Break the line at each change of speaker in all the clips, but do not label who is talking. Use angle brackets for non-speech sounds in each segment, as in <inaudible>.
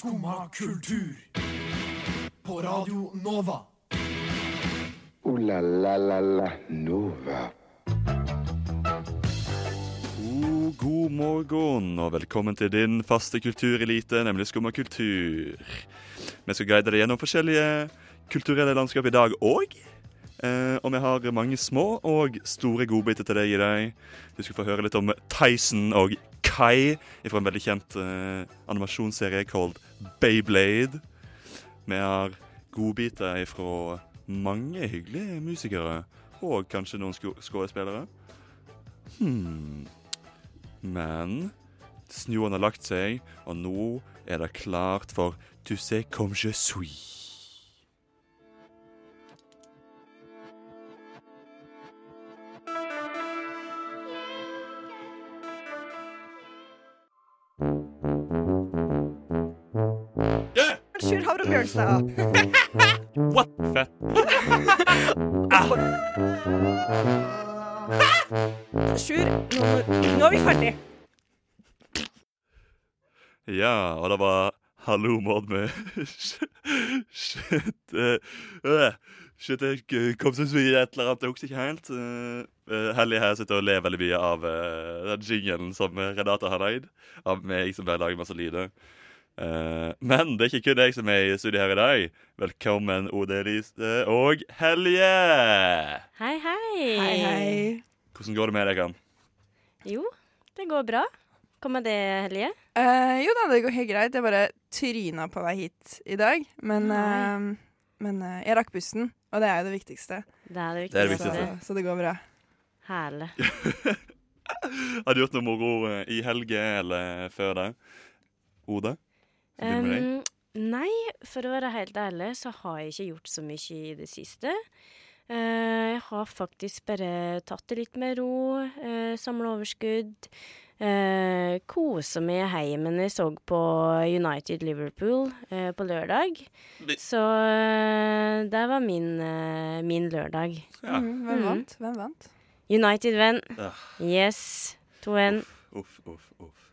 Skumma kultur. På Radio Nova.
O-la-la-la-la Nova.
God, god morgen og velkommen til din faste kulturelite, nemlig Skumma kultur. Vi skal guide deg gjennom forskjellige kulturelle landskap i dag òg. Eh, og vi har mange små og store godbiter til deg i dag. Du skal få høre litt om Tyson og Kai fra en veldig kjent uh, animasjonsserie called Bayblade. Vi har godbiter fra mange hyggelige musikere, og kanskje noen skuespillere. Hmm. Men snøen har lagt seg, og nå er det klart for Tu sais comme je suis.
Sjur Bjørnstad. <laughs>
What? Fett.
Sjur, nå, nå er vi ferdig.
Ja, og det var Hallo, Maud med <laughs> Shit eh, øh, Shit, jeg kom så mye et eller annet. Jeg husker ikke helt. Uh, Hellige her sitter og ler veldig mye av eh, den jingelen som Renate har lagd. Av meg som bare lager masse lyder. Eh, men det er ikke kun jeg som er i studio her i dag. Velkommen, Ode Elise og Helje!
Hei, hei.
Hei, hei.
Hvordan går det med deg?
Jo, det går bra. Hva med det, Helje?
Uh, jo da, det går helt greit. Jeg bare tryna på vei hit i dag. Men, eh, men eh, jeg rakk bussen, og det er jo det viktigste.
Det er det
Det er det
viktigste.
viktigste.
Så, så det går bra.
Herlig. <laughs>
Har du gjort noe moro eh, i helge eller før det? Ode?
Um, nei, for å være helt ærlig så har jeg ikke gjort så mye i det siste. Uh, jeg har faktisk bare tatt det litt med ro, uh, samla overskudd. Uh, Kosa meg hjemme når jeg så på United Liverpool uh, på lørdag.
Vi-
Så uh, det var min, eh, min lørdag.
Ja.
Mm, hvem
Mhm.
vant? Hvem vant?
United venn.
Ah.
Yes. 2-1.
Uff, uff, uff.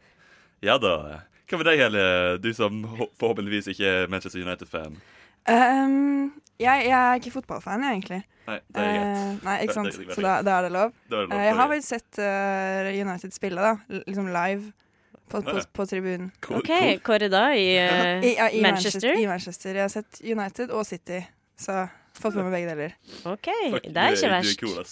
Ja da. Hva med deg, Helle, Du som forhåpentligvis ikke er Manchester United-fan.
Um, jeg, jeg er ikke fotballfan, jeg, egentlig.
Nei, det er greit.
Uh, nei, ikke sant?
det
Så da, da er det lov.
Er det lov Uh,
jeg har vel sett uh, United spille, da. Liksom live. På, på, på tribunen.
Cool,
OK,
cool.
hvor er da? I, <laughs> eh,
I, ja, i
Manchester?
I Manchester. Jeg har sett United og City. Så fått med meg begge deler.
OK,
Fuck,
det er ikke verst.
er cool.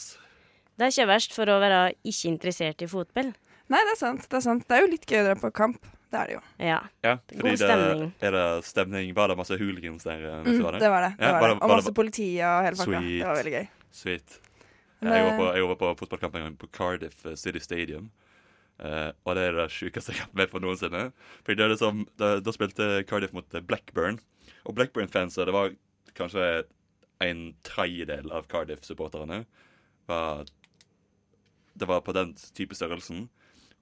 Det er ikke verst for å være ikke interessert i fotball.
Nei, det er sant. Det er sant. Det er jo litt gøy å dra på kamp. Det er det jo.
Ja.
Ja,
God
stemning. det er det stemning. Var det masse hooligans der? eh,
Mm,
du var der?
det var det. det,
Ja,
var
var
det.
det-
Og masse politi og hele pakka. Det var veldig gøy.
Sweet.
Men,
jeg, var
eh,
på, jeg var på fotballkamp en gang på Cardiff eh, City Stadium. Uh, og det er det sjukeste jeg har vært med på noensinne. Fordi det er liksom, da, da spilte Cardiff mot eh, Blackburn. Og Blackburn-fanser, det var kanskje en tredjedel av Cardiff-supporterne. Det var på den type størrelsen.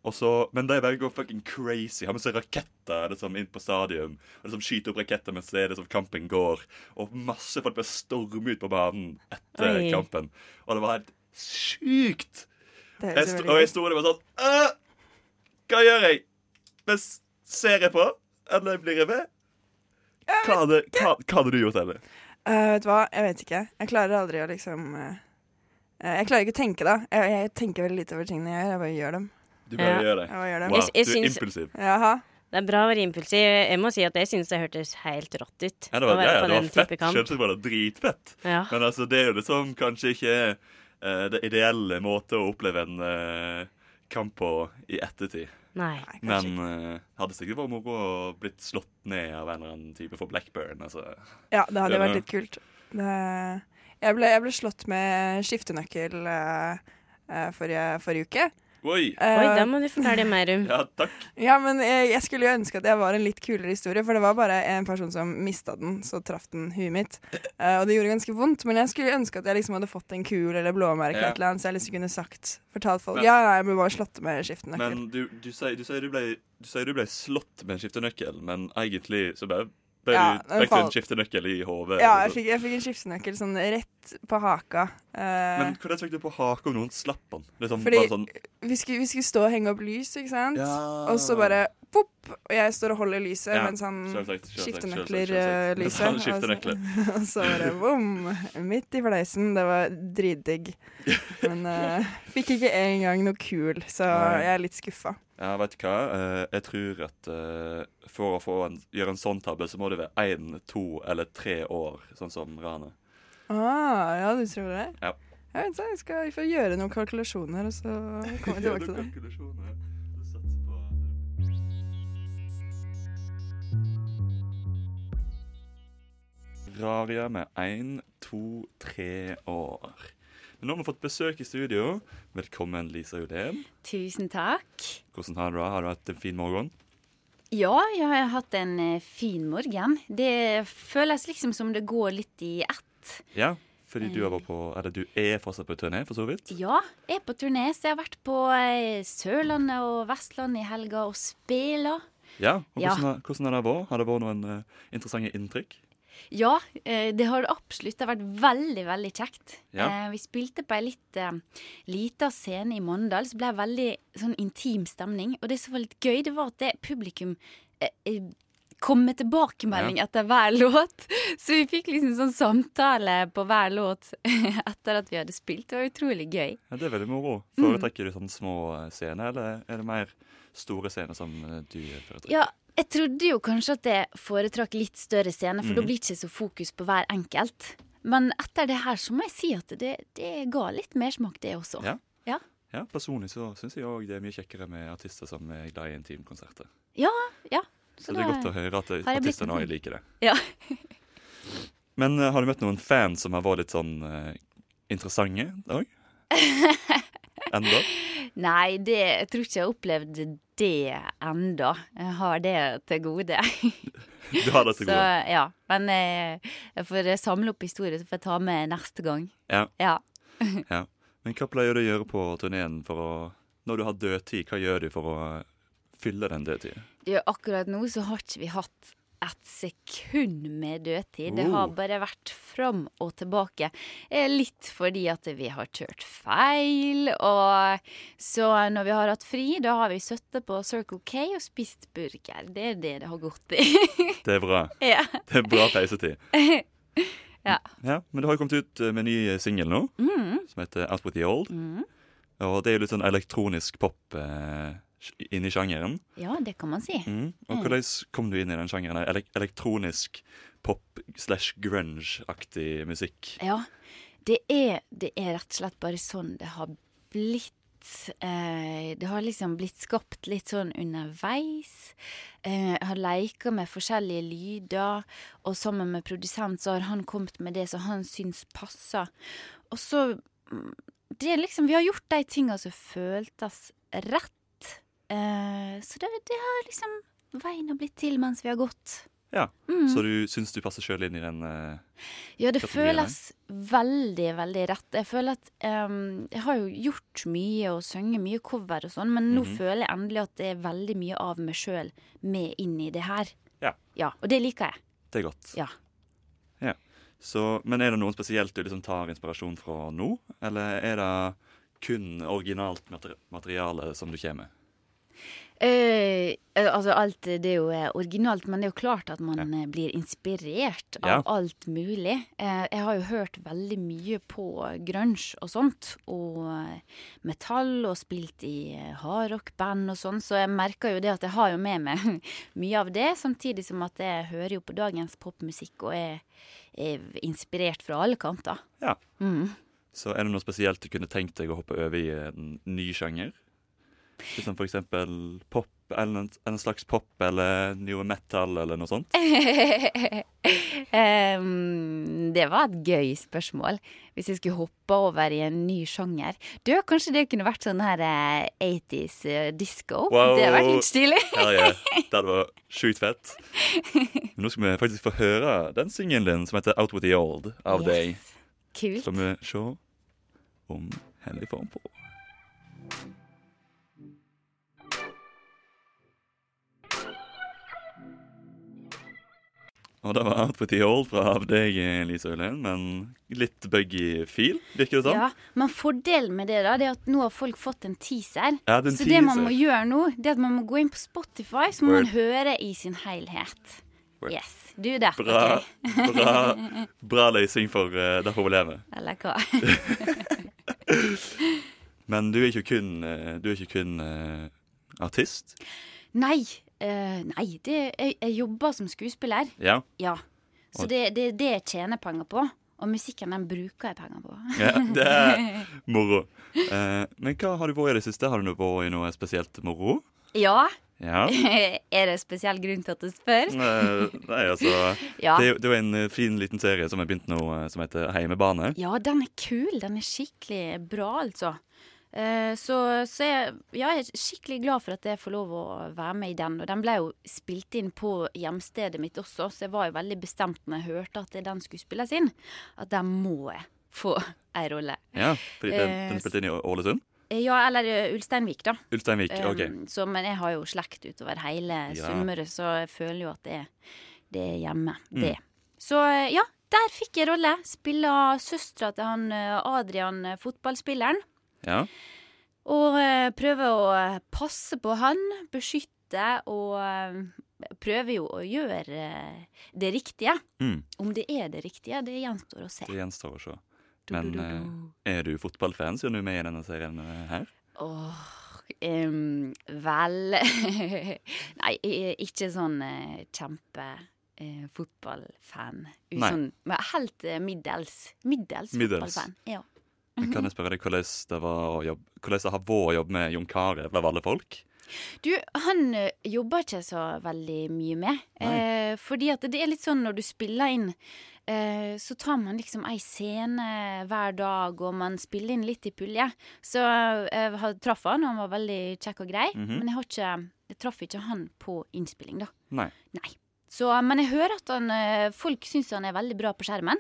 Og så, men de bare går fucking crazy. Har med seg raketter liksom, inn på stadion. Og liksom skyter opp raketter mens det er liksom, kampen går. Og masse folk bare stormer ut på banen etter
Oi.
kampen. Og det var helt sjukt!
Det
Jeg sto, og jeg sto der og var sånn Hva gjør jeg? Men ser jeg på? Eller blir jeg med? Hva hadde, hva, hva hadde du gjort, Ellie?
Uh, Vet du hva, jeg vet ikke. Jeg klarer aldri å liksom uh, Jeg klarer ikke å tenke, da. Jeg, jeg tenker veldig lite over tingene jeg gjør. Jeg bare gjør dem.
Du bare
Ja.
gjør det.
Gjør det.
Wow,
Jeg- jeg
du er
syns-
impulsiv.
Jaha.
Det er bra å være impulsiv. Jeg må si at jeg syns det hørtes helt rått ut.
Ja, det var, ja, ja, det var fett. Selvsagt var det dritfett.
Ja.
Men altså, det er jo liksom kanskje ikke uh, det ideelle måte å oppleve en uh, kamp på i ettertid.
Nei.
Men uh, hadde sikkert vært moro å blitt slått ned av en eller annen type for Blackburn. Altså.
Ja, det hadde vært litt kult. Det, jeg, ble, jeg ble slått med skiftenøkkel uh, forrige, forrige uke.
Oi!
Uh,
Oi, da må du fortelle mer om. <laughs>
Ja, takk.
Ja, men jeg, jeg skulle jo ønske at jeg var en litt kulere historie, for det var bare en person som mista den, så traff den huet mitt. Uh, og det gjorde ganske vondt, men jeg skulle ønske at jeg liksom hadde fått en kul eller blåmerke,
Ja.
et eller annet, så jeg liksom kunne sagt, fortalt folk
Men-
Ja, nei, jeg ble bare slått med skiftenøkkel.
Men du, du, sier, du, sier du, ble, du sier du ble slått med en skiftenøkkel, men egentlig så bare ble
Ja,
du fikk du en skiftenøkkel i hodet.
Ja, jeg fikk, jeg fikk en skiftenøkkel sånn rett på haka. Uh,
Men hvordan fikk du på haka om noen slapp den? Liksom,
Fordi-
sånn,
vi, skulle, vi skulle stå og henge opp lys, ikke sant?
Ja.
Og så bare pop, og jeg står og holder lyset
Ja,
mens han
selvsagt, selvsagt,
skifter
selvsagt,
nøkler
selvsagt.
eh, <laughs> og så- <laughs> Og så bare bom! Midt i fleisen. Det var dritdigg. <laughs> Men uh, fikk ikke engang noe kul, så
Nei.
jeg er litt skuffa.
Ja, vet du hva? Eh, jeg tror at eh, for å få en, gjøre en sånn tabbe, så må det være én, to eller tre år, sånn som Rane.
Ah, ja, du tror det?
Ja.
Jeg vet ikke, jeg skal får gjøre noen kalkulasjoner, og så kommer vi tilbake til det.
Raria med én, to, tre år. Men nå har vi fått besøk i studio. Velkommen, Lisa Judén.
Tusen takk.
Hvordan har du det? Har du hatt en fin morgen?
Ja, jeg har hatt en eh, fin morgen. Det føles liksom som det går litt i ett.
Ja, fordi du er, vært på Eller du er fortsatt på turné, for så vidt?
Ja, jeg er på turné, så jeg har vært på eh, Sørlandet og Vestlandet i helga og spela.
Ja. Og
Ja.
hvordan, har, hvordan har det vært? Har det vært noen eh, interessante inntrykk?
Ja, eh, det har absolutt. Det har vært veldig, veldig kjekt.
Ja.
Eh, Vi spilte på ei litt eh, lita scene i Mandal, så ble det veldig sånn intim stemning. Og det som var litt gøy, det var at det publikum kom med tilbakemelding etter hver <laughs> låt. Så vi fikk liksom sånn samtale på hver låt <laughs> etter at vi hadde spilt. Det var utrolig gøy.
Ja, Det er veldig moro.
Mm.
Foretrekker du sånne små scener, eller er det mer store scener som du foretrekker?
Ja, jeg trodde jo kanskje at jeg foretrakk litt større scener, for da
Mhm.
blir det ikke så fokus på hver enkelt. Men etter det her så må jeg si at det, det ga litt mersmak, det også.
Ja.
Ja.
Ja, Personlig så syns jeg òg det er mye kjekkere med artister som er glad i intimkonserter.
Ja, ja.
Så det er godt å høre at artistene òg liker det.
Ja.
Men uh, har du møtt noen fans som har vært litt sånn uh, interessante òg? <laughs> Enda?
Nei, det, jeg tror ikke jeg har opplevd det enda. Jeg har det til gode.
Du har det til <laughs>
Så
gode.
ja. Men eh, jeg får samle opp historier, så får jeg ta med neste gang.
Ja.
Ja. <laughs> <laughs>
Ja. Men hva pleier du å gjøre på turneen for å Når du har dødtid, hva gjør du for å fylle den dødtida?
Akkurat nå så har ikke vi hatt et sekund med dødtid. Det har
Oh.
bare vært fram og tilbake. Eh, Litt fordi at vi har kjørt feil, og så når vi har hatt fri, da har vi sittet på Circle K og spist burger. Det er det det har gått i. <laughs>
Det er bra. <laughs>
ja.
Det er bra peisetid. <laughs>
Ja.
ja. Men du har jo kommet ut eh, med en ny singel nå,
Mm.
som heter Out With The Old.
Mm.
Og det er jo litt sånn elektronisk pop eh, inni sjangeren.
Ja, det kan man si.
Mm. Og hvordan kom du inn i den sjangeren? Elek elektronisk pop slash grunge-aktig musikk.
Ja, det er, det er rett og slett bare sånn det har blitt. Eh, det har liksom blitt skapt litt sånn underveis. Eh, har leika med forskjellige lyder, og sammen med produsent så har han kommet med det som han syns passer. Og så mm, Det er liksom Vi har gjort de tinga som føltes rett. Eh, så det, det har liksom Veien har blitt til mens vi har gått.
Ja,
Mm.
Så du syns du passer sjøl inn i den eh,
Ja, det føles veldig, veldig rett. Jeg føler at um, Jeg har jo gjort mye og sunget mye cover og sånn, men nå
Mhm.
føler jeg endelig at det er veldig mye av meg sjøl med inn i det her.
Ja.
Ja, Og det liker jeg.
Det er godt.
Ja.
Ja. Så, men er det noen spesielt du liksom tar inspirasjon fra nå, eller er det kun originalt materiale som du kommer med?
Eh, eh, altså alt det er jo eh, originalt, men det er jo klart at man ja. blir inspirert av
Ja.
alt mulig. Eh, jeg har jo hørt veldig mye på grunge og sånt, og eh, metall, og spilt i eh, hardrockband og sånn, så jeg merker jo det at jeg har jo med meg <laughs> mye av det, samtidig som at jeg hører jo på dagens popmusikk og er, er inspirert fra alle kanter.
Ja.
Mm.
Så er det noe spesielt du kunne tenkt deg å hoppe over i en ny sjanger? Som for eksempel pop, eller en, slags pop, eller new metal, eller noe sånt? <laughs>
um, det var et gøy spørsmål. Hvis jeg skulle hoppe over i en ny sjanger. Du, Kanskje det kunne vært sånn her eh, 80s uh, disco?
Wow.
Det hadde vært litt stilig.
Herre, <laughs> det hadde vært sjukt fett. Men nå skal vi faktisk få høre den singelen din som heter Out With The Old av deg.
Yes. Kult.
Skal vi se om Hellig den på. Og det var Out with the Old fra deg, Lise Øylein, men litt buggy feel, virker det som.
Ja, Men fordelen med det da, det er at nå har folk fått en teaser.
Ja, det er en
så det man må gjøre nå, det er at man må gå inn på Spotify, så må
Word.
man høre i sin helhet.
Word.
Yes. Du, der.
Bra,
ok.
bra, bra løsning for uh, der hun lever. <laughs>
Eller hva? <laughs>
Men du er ikke kun, eh, du er ikke kun uh, artist?
nei. Eh, nei, det, jeg, jeg jobber som skuespiller.
Ja.
Ja. Så det det, det jeg tjener penger på. Og musikken den bruker jeg penger på. <laughs>
ja det er <laughs> moro. Uh, men hva har du vært i det siste? Har du vært i noe spesielt moro?
Ja.
Ja. <laughs>
er det spesiell grunn til at du spør?
Nei, altså
Ja.
Det det er jo en eh, fin liten serie som har begynt nå, som heter Heimebane.
Ja, den er kul. Den er skikkelig bra, altså. Eh, Så, så jeg, ja, jeg er skikkelig glad for at jeg får lov å være med i den. Og den ble jo spilt inn på hjemstedet mitt også, så jeg var jo veldig bestemt når jeg hørte at den skulle spilles inn, at den må jeg få <laughs> ei rolle.
Ja, fordi den,
Eh,
den spilte inn i Ålesund?
Eh, Ja, eller Ulsteinvik, da.
Ulsteinvik. OK.
Så, men jeg har jo slekt utover hele
Ja.
Sunnmøre, så jeg føler jo at det, det er hjemme,
Mm.
Så eh, ja, der fikk jeg rolle. Spiller søstera til han Adrian, fotballspilleren.
Ja.
Og eh, prøver å passe på han, beskytte og eh, prøver jo å gjøre eh, det riktige.
Mm,
Om det er det riktige, det gjenstår å se.
det gjenstår å se. Men
du, du, du.
er du fotballfan siden du er med i denne serien her?
Åh, um, vel <laughs> Nei, ikke sånn kjempe fotballfan. Sånn, helt middels. Middels,
Middels.
fotballfan. Ja.
Men
Mhm.
Kan jeg spørre deg hvordan det, jobbe, hvordan det har vært å jobbe med Jon Carew av alle folk?
Du, han eh, jobber ikke så veldig mye med. Eh, fordi at det er litt sånn når du spiller inn, eh, så tar man liksom ei scene hver dag, og man spiller inn litt i pulje. Så jeg eh, traff han, han var veldig kjekk og grei.
Mhm.
Men jeg, har ikke, jeg traff ikke han på innspilling, da.
Nei.
Nei. Så, men jeg hører at han, eh, folk syns han er veldig bra på skjermen.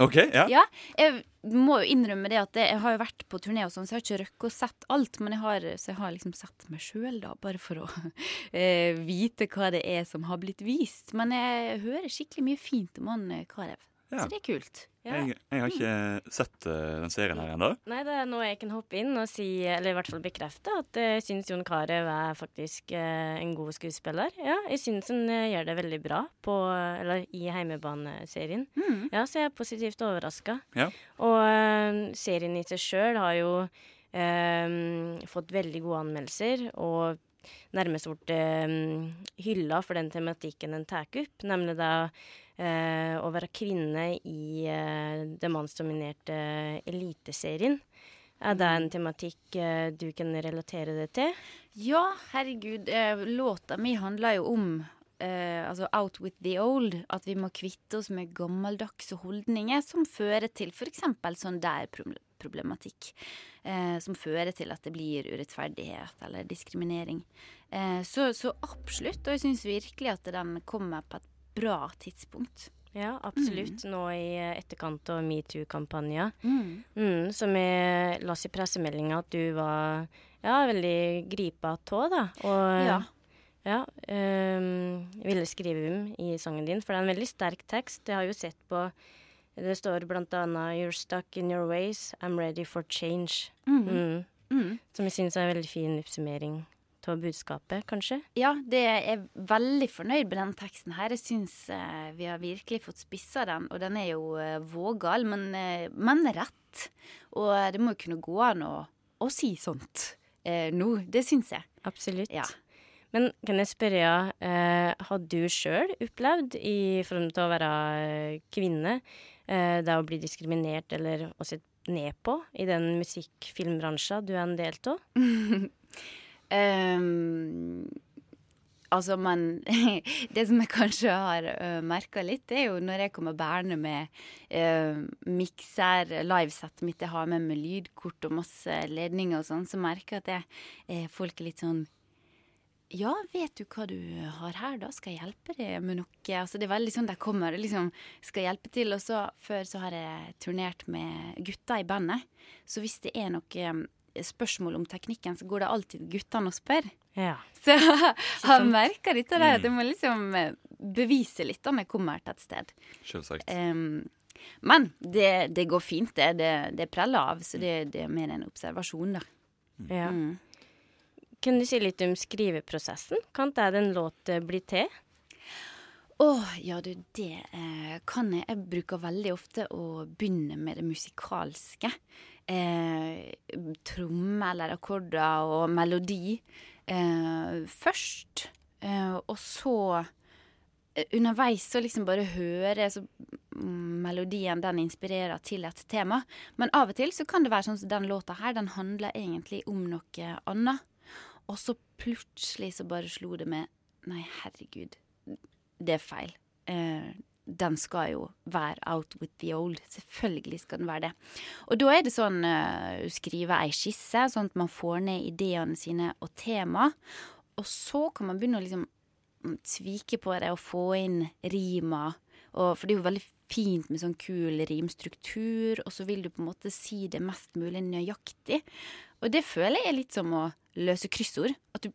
OK, ja.
Ja, jeg må jo innrømme det at jeg har jo vært på turné og sånn, så jeg har ikke røkket å sett alt. Men jeg har, så jeg har liksom sett meg sjøl, da, bare for å <laughs> eh, vite hva det er som har blitt vist. Men jeg hører skikkelig mye fint om han eh, Carew.
Ja.
Så det er kult.
Ja.
Jeg, jeg har ikke sett uh, den serien her ennå.
Nei, det er nå jeg kan hoppe inn og si, eller i hvert fall bekrefte, at jeg syns Jon Carew er faktisk uh, en god skuespiller. Ja, jeg syns han uh, gjør det veldig bra på, eller i Heimebaneserien.
Mm.
Ja, så jeg er positivt overraska.
Ja.
Og eh, serien i seg sjøl har jo eh, fått veldig gode anmeldelser, og nærmest blitt eh, hylla for den tematikken den tar opp, nemlig da eh, å være kvinne i eh, det mannsdominerte eliteserien. Er det en tematikk eh, du kan relatere det til?
Ja, herregud. Eh, låta mi handler jo om eh, altså Out with the old. At vi må kvitte oss med gammeldagse holdninger som fører til f.eks. sånn der problematikk. Eh, som fører til at det blir urettferdighet eller diskriminering. Eh, så, så absolutt. Og jeg syns virkelig at den kommer på et bra tidspunkt.
Ja, absolutt. Nå i eh, etterkant av metoo-kampanja.
Mm.
Mm, som jeg las i pressemeldinga at du var ja, veldig gripa tå, da. Og
Ja.
ja, um, ville skrive om i sangen din, for det er en veldig sterk tekst. Jeg har jo sett på Det står blant annet 'You're stuck in your ways, I'm ready for change'.
Mm.
Mm,
Mm.
som jeg syns er en veldig fin oppsummering av budskapet, kanskje.
Ja, det jeg er veldig fornøyd med den teksten her. Jeg syns eh, vi har virkelig fått spissa den, og den er jo eh, vågal, men, eh, men rett. Og det må jo kunne gå an å, å si sånt eh, nå. Det syns jeg.
Absolutt.
Ja.
Men kan jeg spørre, eh, har du sjøl opplevd, i forhold til å være eh, kvinne, eh, det å bli diskriminert eller å sett ned på i den musikk-filmbransjen du er en del av? <laughs>
Ehm, altså, men <laughs> Det som jeg kanskje har uh, merka litt, er jo når jeg kommer bærende med uh, mikser, livesettet mitt jeg har med med lydkort og masse ledninger og sånn, så merker jeg at jeg, eh, folk er litt sånn ja, vet du hva du har her, da? Skal jeg hjelpe deg med noe? Altså, det er veldig sånn de kommer og liksom skal hjelpe til. Og så før så har jeg turnert med gutta i bandet. Så hvis det er noe spørsmål om teknikken, så går det alltid guttene og spør.
Ja. <laughs>
Så han merker dette der, at jeg må liksom eh, bevise litt om jeg kommer til et sted.
Selvsagt.
Um, men det, det går fint, det. Det, det preller av, så det, det er mer en observasjon, da.
ja.
Mm.
Kan du si litt om skriveprosessen? Kan det en låt eh, bli til?
Å, ja du, det eh, kan jeg. Jeg bruker veldig ofte å begynne med det musikalske. Eh, Tromme eller akkorder og melodi eh, først. Eh, og så eh, underveis så liksom bare høre så mm, melodien den inspirerer til et tema. Men av og til så kan det være sånn som den låta her, den handler egentlig om noe annet. Og så plutselig så bare slo det med Nei, herregud, det er feil. Eh, den skal jo være out with the old. Selvfølgelig skal den være det. Og da er det sånn uh, skrive ei skisse, sånn at man får ned ideene sine og tema. Og så kan man begynne å liksom mm, tvike på det og få inn rima. Og, for det er jo veldig fint med sånn kul rimstruktur, og så vil du på en måte si det mest mulig nøyaktig. Og det føler jeg er litt som å løse kryssord. At du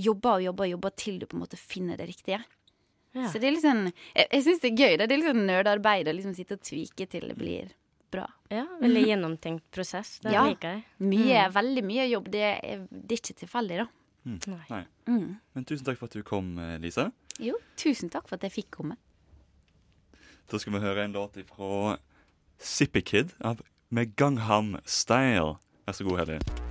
jobber og jobber og jobber til du på en måte finner det riktige.
Ja.
Så det er litt sånn Jeg, jeg syns det er gøy. Det, er litt sånn nerdearbeid å liksom sitte og tvike til det blir bra.
Ja, Veldig gjennomtenkt prosess. Det
Ja.
liker jeg.
Mye, Veldig mye jobb. Det er, det er ikke tilfeldig, da.
Nei.
Nei.
Mm.
Men tusen takk for at du kom, eh, Lise.
Jo, tusen takk for at jeg fikk komme.
Da skal vi høre en låt fra Zippy Kid av med Gangham Style. Vær så god, Hellig.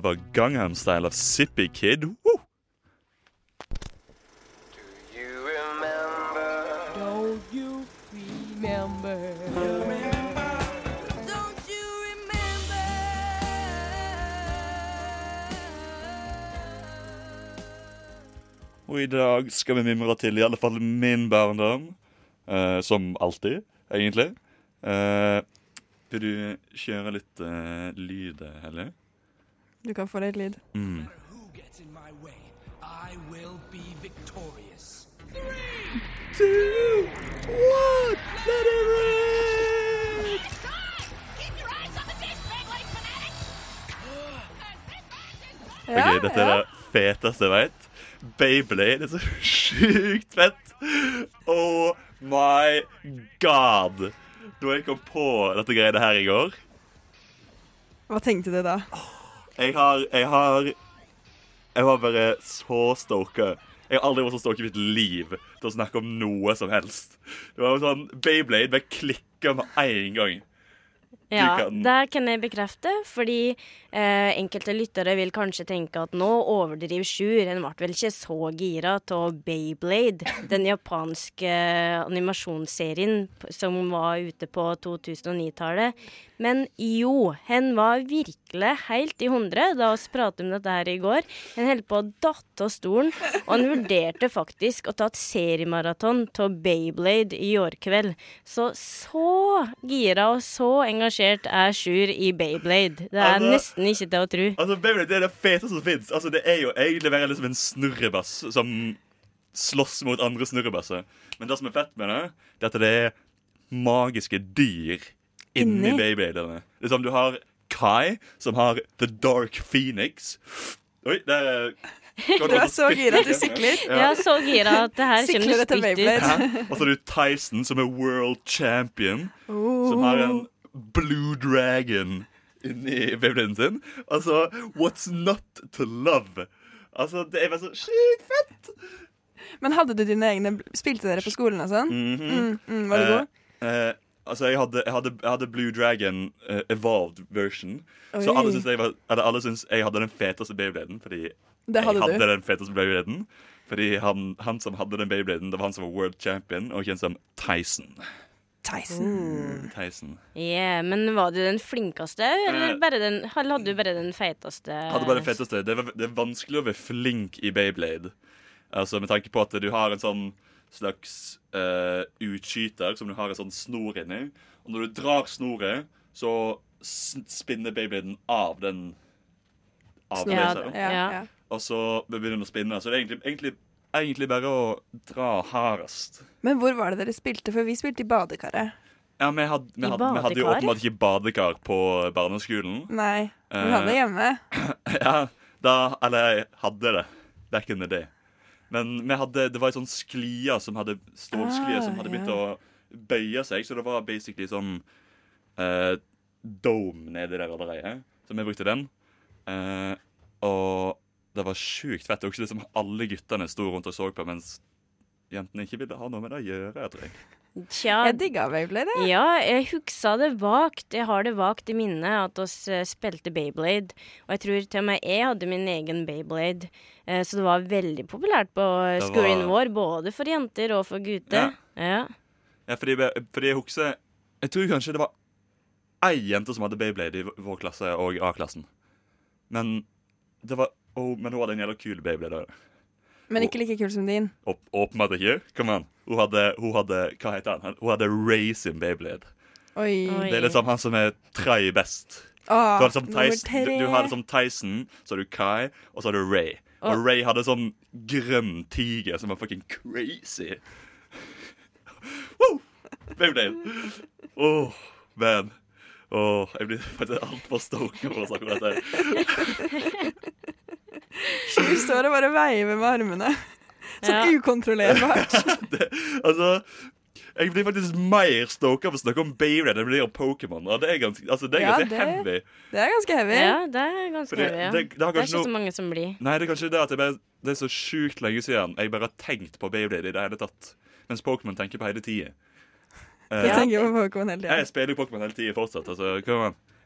Det var Gangham Style av Zippy Kid. Woo!
Don't you remember?
Don't you remember?
Og i dag skal vi mimre til i alle fall min barndom. eh, som alltid, egentlig. Eh, vil du kjøre litt eh, lyd, Hellig?
Du kan få litt lyd.
Mm.
Who gets in my way? I will be victorious.
Two, one, let it rip!
Ja,
Ok, dette er det feteste jeg vet. Beyblade er så sjukt fett. Oh my god. Da jeg kom på dette greiene her i går
Hva tenkte du da?
Jeg har Jeg har Jeg var bare så stoka. Jeg har aldri vært så stoka i mitt liv til å snakke om noe som helst. Det var sånn Beyblade ble klikka med en gang.
Ja,
kan-
det kan jeg bekrefte, fordi eh, enkelte lyttere vil kanskje tenke at nå overdriver Sjur. En ble vel ikke så gira av Bayblade, den japanske animasjonsserien som var ute på 2009-tallet. Men jo, hen var virkelig helt i hundre da vi pratet om dette her i går. Han holdt på å datte av stolen, og han vurderte faktisk å ta et seriemaraton av Bayblade i går kveld. Så så gira og så engasjert er Sjur i Bayblade. Det er
Altså-
nesten ikke til å tro.
Altså, Beyblade er det feteste som fins. Altså, det er jo egentlig bare liksom en snurrebass som slåss mot andre snurrebasser. Men det som er fett med det, det er at det er magiske dyr inni
Inni?
Beybladene. Det er som du har Kai, som har The Dark Phoenix. Oi, der er <laughs>
Du er så gira at du sykler.
Ja, så gira at det her kommer spytt ut.
Og så har du Tyson, som er world champion. Som har en blue dragon inni Beybladen sin. Altså, what's not to love? Altså, det er bare så sjukt fett!
Men hadde du dine egne Spilte dere på skolen og sånn?
Mhm.
Mm, mm, var du god?
Eh, eh, altså, jeg hadde, jeg, hadde, jeg hadde Blue Dragon uh, evolved version. Så alle syns jeg, var- alle syns jeg hadde den feteste Beybladen. Fordi
Det hadde
jeg hadde
du.
den feteste Beybladen. Fordi han, han som hadde den Beybladen, det var han som var world champion, og kjent som Tyson.
Tyson.
Tyson.
Yeah, men var du den flinkeste, eller,
Eh.
bare den, eller hadde du bare den feiteste?
Hadde bare det feiteste. Det, var, det er vanskelig å være flink i Beyblade. Altså Med tanke på at du har en sånn slags uh, utskyter som du har en sånn snor inni. Og når du drar snoret, så spinner Beybladen av den av.
Ja,
Ja.
ja.
og så begynner den å spinne. Så det er egentlig, egentlig, egentlig bare å dra hardest.
Men hvor var det dere spilte? For vi spilte i badekaret.
Ja, vi hadde, vi
I
hadde, vi hadde jo åpenbart ikke badekar på barneskolen.
Nei, vi
Eh,
hadde det hjemme. <laughs>
Ja, da Eller jeg hadde det back in the day. Men vi hadde, det var ei sånn sklie som hadde stålsklie
Ah,
som hadde begynt
ja.
å bøye seg. Så det var basically sånn eh, dome nedi der allerede. Så vi brukte den. Eh, og det var sjukt fett. Det var ikke liksom alle guttene sto rundt og så på, mens jentene ikke ville ha noe med det å gjøre. tror jeg.
Tja,
Jeg digga Beyblade. jeg.
ja, jeg huksa det vagt. Jeg har det vagt i minnet at oss eh, spilte Beyblade. Og jeg tror til og med jeg hadde min egen Beyblade. Eh, så det var veldig populært på skolen
var-
vår, både for jenter og for gutter. Ja.
Ja, fordi, fordi jeg husker Jeg tror kanskje det var ei jente som hadde Beyblade i vår klasse og A-klassen. Men det var oh, Men hun hadde en jævla kul baby. Der.
Men ikke like kul som din.
Åp åpenbart ikke. Come on. Hun hadde, hun hadde Hva heter han? Hun hadde Racing Beyblade.
Oi.
Oi.
Det er liksom han som er tre best. Du
Åh,
har liksom Tyson, du, du har liksom Tyson, så har du Kai, og så har du Ray. Og Ray hadde sånn grønn tiger som var fucking crazy. Woo! Beyblade. Åh, man. Åh, jeg blir faktisk altfor stoka for å snakke om dette. <laughs>
Du står og bare veiver med armene. Sånn
Ja.
ukontrollerbart. <laughs>
Det, altså jeg blir faktisk mer stoka av å snakke om Beyblade enn jeg blir om Pokémon. Det er ganske, altså, det er
Ja,
ganske
det-
heavy.
Det er ganske heavy.
ja, det er ganske
Fordi det-
heavy. Ja.
det- det
Det er
ikke
ikke så mange som blir.
Nei, det er kanskje det at jeg bare, det er så sjukt lenge siden jeg bare har tenkt på Beyblade i det hele tatt. Mens Pokémon tenker på hele tida.
Jeg ja. tida.
jeg spiller Pokémon hele tida fortsatt. Altså.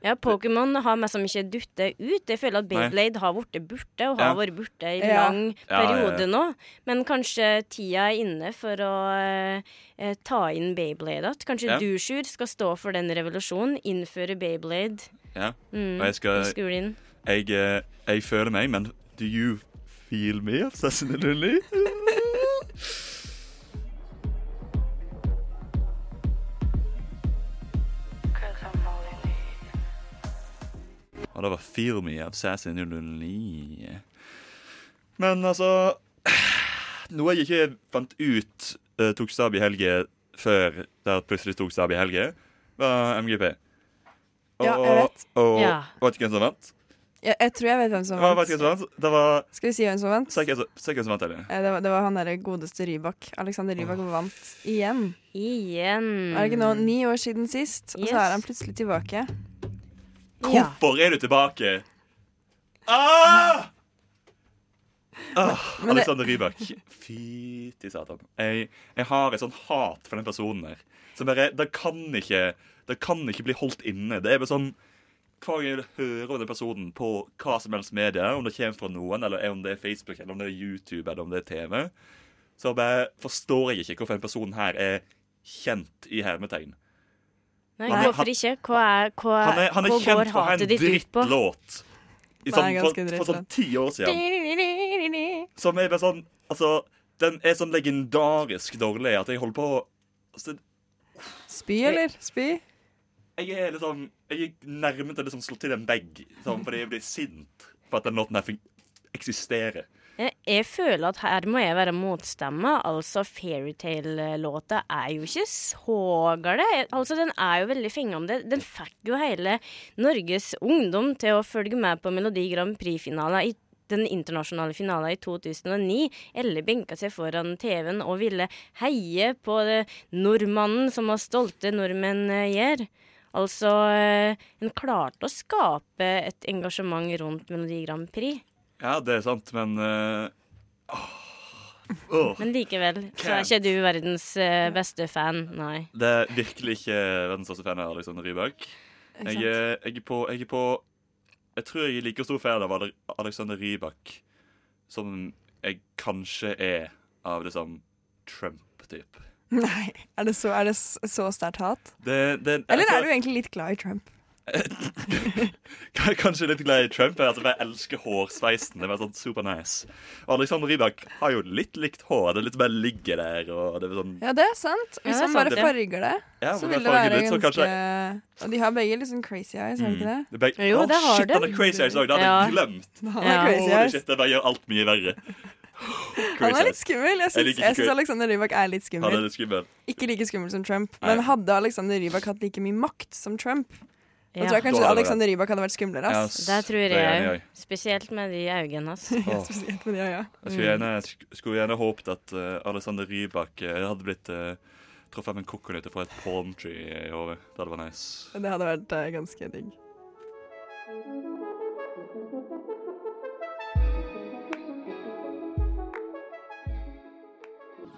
Ja, Pokémon har meg som ikke duttet ut. Jeg føler at. Beyblade har blitt borte, og
Ja.
har vært borte i
Ja.
lang
Ja, ja,
periode
ja.
nå. Men kanskje tida er inne for å eh, ta inn Beyblade igjen. Kanskje
Ja.
du, Sjur, skal stå for den revolusjonen. Innføre Beyblade
Ja.
mm,
Og jeg skal-
i skolen.
Jeg, eh, jeg føler meg, men do you feel me, <laughs> Assassin Lully? <laughs> Og det var 'Feel Me' av Assassin Lully. Men altså Noe jeg ikke fant ut uh, tok stab i helge før det plutselig tok stab i helge, var MGP. Og,
Ja, jeg vet.
Og,
Ja.
vet du hvem som vant?
Jeg, jeg tror jeg vet hvem som vant.
hvem som vant? Det var
Skal vi si hvem som vant?
Se hvem som- vant, Ellie.
Eh, Det var, det var han derre godeste Rybak. Alexander Rybak vant igjen.
Igjen.
Er det ikke nå ni år siden sist? Og så er han plutselig tilbake.
Hvorfor er du tilbake? Ah! Ah, Alexander Rybak. Fy til satan. Jeg, jeg har et sånn hat for den personen der. Som bare, det kan ikke Det kan ikke bli holdt inne. Det er bare sånn Hver gang jeg hører om den personen på hva som helst medie, om det kommer fra noen, eller om det er Facebook, eller om det er YouTube, eller om det er TV, så bare forstår jeg ikke hvorfor den personen her er kjent i hermetegn.
Nei,
Han er-
hvorfor ikke? Hva, er, hva,
Han er, han er
hva
kjent
går
for å ha en
hatet ditt ut på?
drittlåt. I sånn, for, for sånn ti år siden. Som er bare sånn Altså, den er sånn legendarisk dårlig at jeg holder på altså,
Spy, eller? Spy?
Jeg er liksom Jeg er nærmere til å liksom slå til en vegg sånn, fordi jeg blir sint for at den låten her eksisterer.
Jeg, jeg føler at her må jeg være motstemme. Altså, Fairytale-låta er jo ikke så gal. Altså, den er jo veldig fengende. Den fikk jo hele Norges ungdom til å følge med på Melodi Grand Prix-finalen i den internasjonale finalen i 2009. Elle benka seg foran TV-en og ville heie på det nordmannen som var stolte nordmenn eh, gjør. Altså, eh, en klarte å skape et engasjement rundt Melodi Grand Prix.
Ja, det er sant, men uh, åh, åh.
Men likevel så er ikke du verdens eh, beste fan, nei.
Det er virkelig ikke verdens største fan av Alexander Rybak. Jeg, er- jeg, er på, jeg er på Jeg tror jeg er like stor fan av Alexander Rybak som jeg kanskje er av liksom Trump-type.
Nei. Er det så, er det så sterkt hat?
Det, det,
Eller er du egentlig litt glad i Trump? <laughs>
Kanskje litt glad i Trump. Altså, Jeg elsker hårsveisen. Det var sånn super nice. Og Alexander Rybak har jo litt likt hår. Det litt bare ligger der. Og det er sånn
Ja, det er sant. Hvis
han er
man bare farger det,
Ja,
så vil
det
det være
litt,
ganske
kanskje-
Og de har begge litt sånn crazy eyes, har de ikke det?
det er begge-
Jo,
oh,
det har
shit,
det.
han har crazy eyes òg. Det hadde
Ja.
jeg glemt.
Han
Ja.
er crazy
Holy shit, det bare gjør alt mye verre. <laughs>
Han er litt skummel. Jeg syns, jeg syns Alexander Rybak er litt
Han er
skummel.
litt skummel.
Ikke like skummel som Trump,
Nei.
men hadde Alexander Rybak hatt like mye makt som Trump, da tror jeg kanskje Alexander Rybak hadde vært skumlere. Ass.
s-
Det tror
det
jeg òg. Spesielt med de øynene hans. <laughs>
ja,
Spesielt med de øya.
Jeg skulle gjerne, skulle gjerne håpet at uh, Alexander Rybak uh, hadde blitt uh, truffet med en kokkonøtt fra et palm tree i hodet. Det hadde vært nice.
Det hadde vært uh, ganske digg.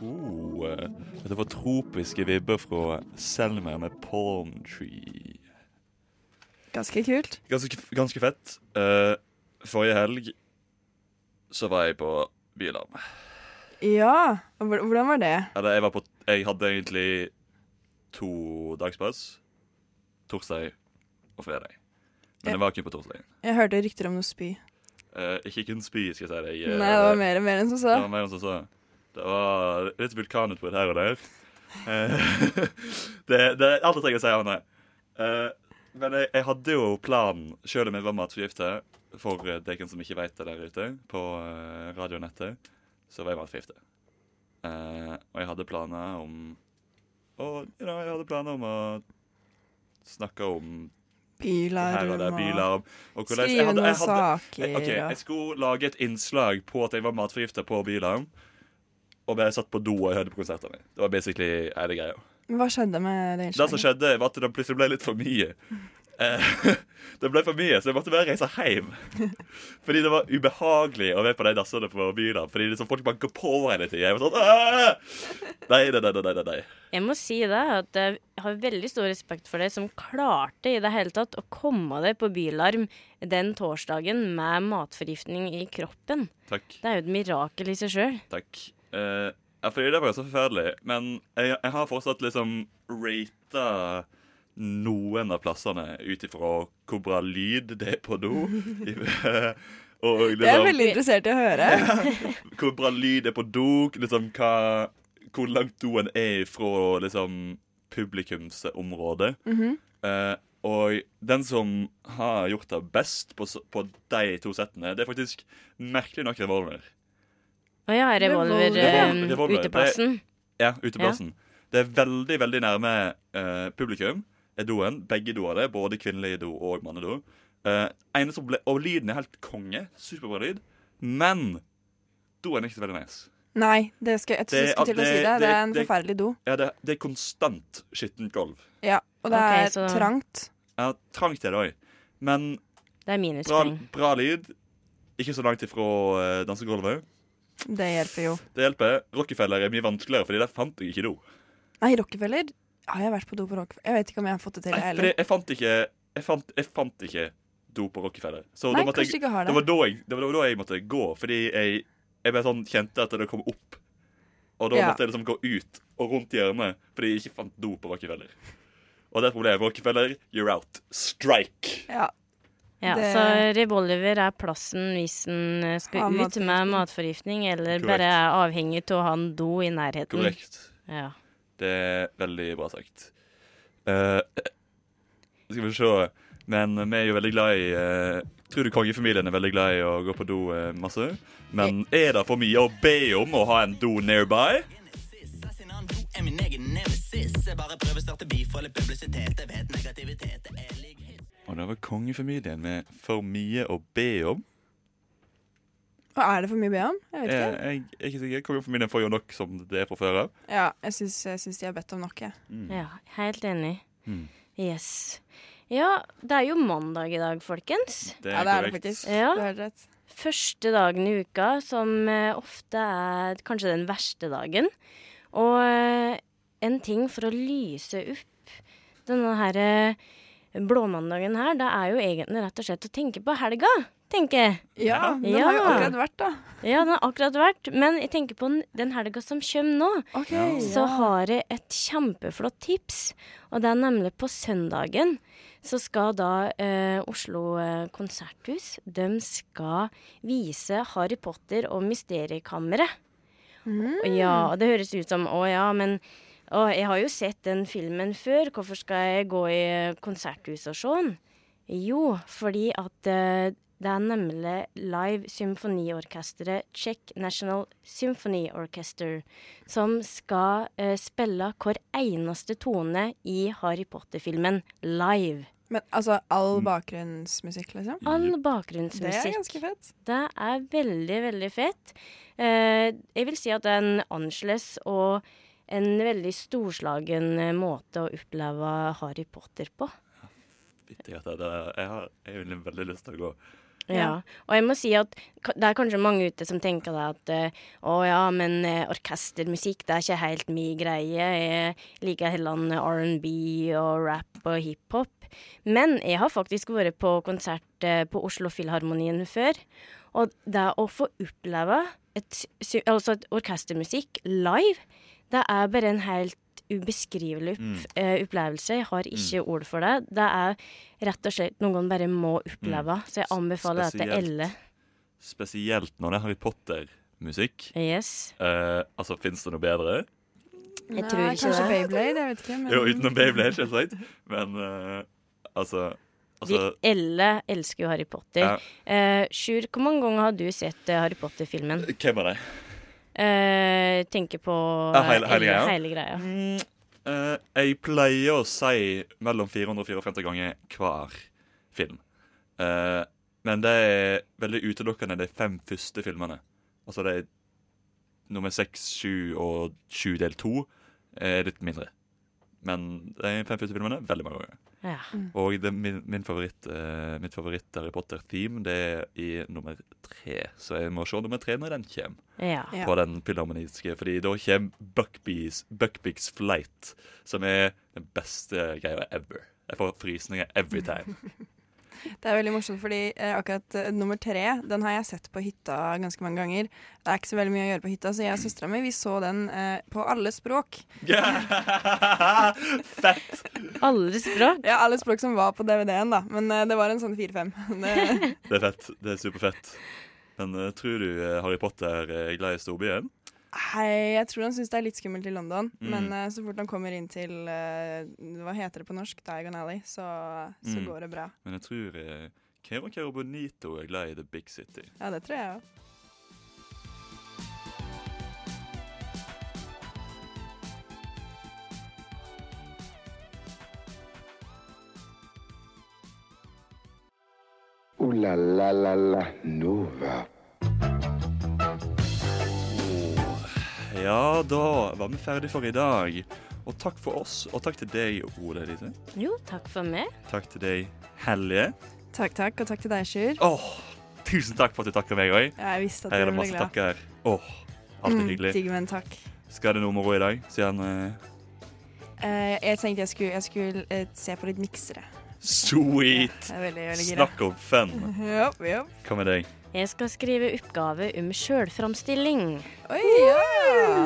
Oh, dette var tropiske vibber fra Selmer med palm tree.
Ganske kult.
Ganske, ganske fett. Uh, forrige helg så var jeg på Bylarm.
Ja. Hvordan var det?
Eller jeg var på Jeg hadde egentlig to dagspass. Torsdag og fredag. Men
jeg,
jeg var ikke på torsdag.
Jeg hørte rykter om noe spy.
Uh, ikke kun spy, skal jeg si deg. Eh,
Nei, det var mer, mer enn som
Det var mer enn som så. Det var litt vulkanutbrudd her og der. Uh, <laughs> det, det er alt jeg trenger å si om det. Eh, men jeg, jeg hadde jo planen, sjøl om jeg var matforgifta, for eh, dere som ikke vet det der ute, på eh, radionettet, så var jeg matforgifta. Eh, og jeg hadde planer om Og you know, jeg hadde planer om å snakke om Bilarm og. Hvordan-
skrive noen saker.
jeg, ok, jeg skulle lage et innslag på at jeg var matforgifta på Bylarm. Og bare satt på do og hørte på konsertene. Det var basically hele greia.
Hva skjedde med det
Det som skjedde, var at det plutselig ble litt for mye. Eh, <laughs> det ble for mye, så jeg måtte bare reise hjem. <laughs> Fordi det var ubehagelig å være på de dassene på Bylarm. Fordi liksom folk går på hele tida. Jeg var sånn! Nei, nei, nei, nei, nei, nei.
Jeg må si det, at jeg har veldig stor respekt for deg som klarte i det hele tatt å komme deg på Bylarm den torsdagen med matforgiftning i kroppen.
Takk.
Det er jo et mirakel i seg sjøl.
Takk. Eh, ja, fordi det var jo så forferdelig. Men jeg, jeg har fortsatt liksom rata noen av plassene ut ifra hvor bra lyd det er på do. <laughs> <laughs> og
Det er jeg
liksom
veldig interessert i å høre.
hvor bra lyd det er på do. Liksom hva, hvor langt doen er fra liksom publikumsområdet.
Mm
-hmm. uh, og den som har gjort det best på, på de to settene, det er faktisk merkelig nok Revolver.
Å ja, revolver,
Revolver.
eh.
Ja, uteplassen. Det er veldig, veldig nærme uh, publikum. Er doen. Begge doene, både kvinnelig do og mannedo. Uh, ble, og lyden er helt konge. Superbra lyd. Men doen er ikke så veldig nice.
Nei, det skal, jeg
Det-
skulle til å si
det-
det. Det
det-
er en
det-
forferdelig do.
Ja, det, det er konstant skittent gulv.
Ja, og det
okay,
er
så-
trangt.
Ja, trangt er det òg. Men
Det er
bra, bra lyd. Ikke så langt ifra uh, dansegulvet.
Det hjelper jo.
Det hjelper. Rockefeller er mye vanskeligere, Fordi der fant jeg ikke do.
Nei, Rockefeller har jeg vært på do på Rockefeller. Jeg vet ikke om jeg har fått det til,
Nei, fordi jeg fant ikke Jeg fant, jeg fant ikke do på Rockefeller. Så
Nei,
da måtte jeg
ikke har
Det
det.
var da jeg, det var da jeg måtte gå, fordi jeg, jeg sånn kjente at det kom opp. Og da
Ja.
måtte jeg liksom gå ut og rundt hjørnet fordi jeg ikke fant do på Rockefeller. Og det er problemet. Rockefeller, you're out. Strike!
Ja.
Ja,
Det-
Så revolver er plassen hvis en eh, skal
Har
ut med matforgiftning, eller
Korrekt.
bare er avhengig av å ha en do i nærheten.
Korrekt.
Ja.
Det er veldig bra sagt. Uh, skal vi se Men vi er jo veldig glad i uh, Tror du kongefamilien er veldig glad i å gå på do uh, masse? Men er det for mye å be om å ha en do nearby?
Jeg bare prøver å starte beef og litt publisitet. Jeg vet negativitet er lik hit.
Og det var kongefamilien med for mye å be om.
Og er det for mye å be om? Jeg vet
Jeg,
ikke.
jeg er ikke sikker. Kongefamilien får jo nok som det er fra før av.
Ja, jeg syns, jeg syns de har bedt om nok, jeg.
ja, helt enig.
Mm.
Yes. Ja, det er jo mandag i dag, folkens.
Det
Ja,
er
det er det faktisk.
Ja.
Du har rett.
Første dagen i uka, som eh, ofte er kanskje den verste dagen. Og eh, en ting for å lyse opp denne her eh, blåmandagen her, det er jo egentlig rett og slett å tenke på helga. tenker jeg.
Ja, den har jo akkurat vært, da.
Ja, den har akkurat vært. Men jeg tenker på den- den helga som kommer nå.
Ok,
så har jeg et kjempeflott tips. Og det er nemlig på søndagen så skal da eh, Oslo eh, konserthus De skal vise Harry Potter og Mysteriekammeret. Og Ja, og det høres ut som å ja, men å, jeg har jo sett den filmen før. Hvorfor skal jeg gå i konserthus og sånn? Jo, fordi at uh, det er nemlig live symfoniorkesteret Czech National Symphony Orchestra som skal uh, spille hver eneste tone i Harry Potter-filmen live.
Men altså all bakgrunnsmusikk, liksom?
All bakgrunnsmusikk.
Det er ganske fett.
Det er veldig, veldig fett. Uh, jeg vil si at det er en annerledes og en veldig storslagen eh, måte å oppleve Harry Potter på.
Jeg har egentlig veldig lyst til å gå.
Ja. Og jeg må si at det er kanskje mange ute som tenker det at eh, å ja, men eh, orkestermusikk det er ikke helt min greie. Jeg liker heller R&B og rap og hiphop. Men jeg har faktisk vært på konsert på Oslo Filharmonien før. Og det å få oppleve et, altså et orkestermusikk live, det er bare en helt ubeskrivelig opp, eh, opplevelse. Jeg har ikke ord for det. Det er rett og slett noe man bare må oppleve. Så jeg anbefaler det til alle.
Spesielt når det er Harry Potter-musikk.
Yes.
Eh, altså, fins det noe bedre?
Jeg
Nei,
tror ikke
kanskje
det.
Beyblade, jeg vet ikke. Men...
Jo, utenom Beyblade, selvsagt. Men eh, altså,
Vi
altså
alle elsker jo Harry Potter.
Ja.
Eh, Sjur, hvor mange ganger har du sett eh, Harry Potter-filmen?
Hvem av det?
Eh, tenker på
Ja, hele-
eh,
hele greia?
hele greia.
Mm, uh, jeg pleier å si mellom 400 og 450 ganger hver film. Uh, men det er veldig utelukkende de fem første filmene. Altså det er nummer seks, sju og sju del to er litt mindre. Men de fem første filmene veldig mange ganger.
Ja.
Og det, min, min favoritt, uh, mitt favoritt Harry Potter-theme det er i nummer tre. Så jeg må se nummer tre når den kommer
ja.
På den filharmoniske, fordi da kommer Buckbees, Buckbeaks Flight, som er den beste greia ever. Jeg får frysninger every time. <laughs>
Det er veldig morsomt, fordi eh, akkurat uh, nummer tre den har jeg sett på hytta ganske mange ganger. Det er ikke så veldig mye å gjøre på hytta, så jeg og søstera mi så den eh, på alle språk. <laughs>
Fett!
Alle språk.
Ja, alle språk som var på DVD-en, da. Men eh, det var en sånn fire-fem. <laughs> Det-
Det er fett. Det er superfett. Men tror du Harry Potter er glad i storbyen?
Hei, jeg tror han syns det er litt skummelt i London,
Mm.
men uh, så fort han kommer inn til uh, Hva heter det på norsk? Diagon Alley, så, så
Mm.
går det bra.
Men jeg tror eh, Kero Kero Bonito er glad i The Big City.
Ja, det tror jeg òg.
Ooh la la la la Nova.
Ja, da var vi ferdige for i dag. Og takk for oss, og takk til deg, Ole Elise.
Jo, takk for meg.
Takk til deg, Helje.
Takk, takk, og takk til deg, Sjur.
Åh, tusen takk for at du takker meg òg.
Ja, jeg visste at
Her er det masse
glad.
takker. Åh, alltid
Mm,
hyggelig.
Digg men takk.
Skal det noe moro i dag? Siden uh...
Eh, jeg tenkte jeg skulle, jeg skulle uh, se på litt miksere.
Sweet!
Det er veldig, veldig.
Snakk om fun. <laughs> Hva med deg?
Jeg skal skrive oppgave om sjølframstilling.
Oi, ja!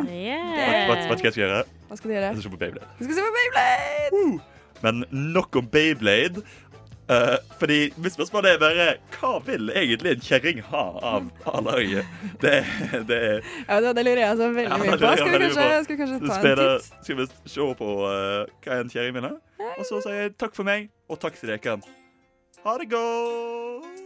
Yeah.
Hva, hva jeg gjøre?
Hva skal du gjøre?
Jeg skal se på Beyblade.
Du skal se på Beyblade!
Men nok om Beyblade. Uh, fordi mitt spørsmål er bare Hva vil egentlig en kjerring ha av A-laget? Det, det er
Ja, det, det lurer jeg altså veldig mye
det
på. Skal vi kanskje, skal vi kanskje ta en titt?
Skal vi se på uh, hva en kjerring vil ha? Og så sier jeg takk for meg, og takk til dere. Ha det godt!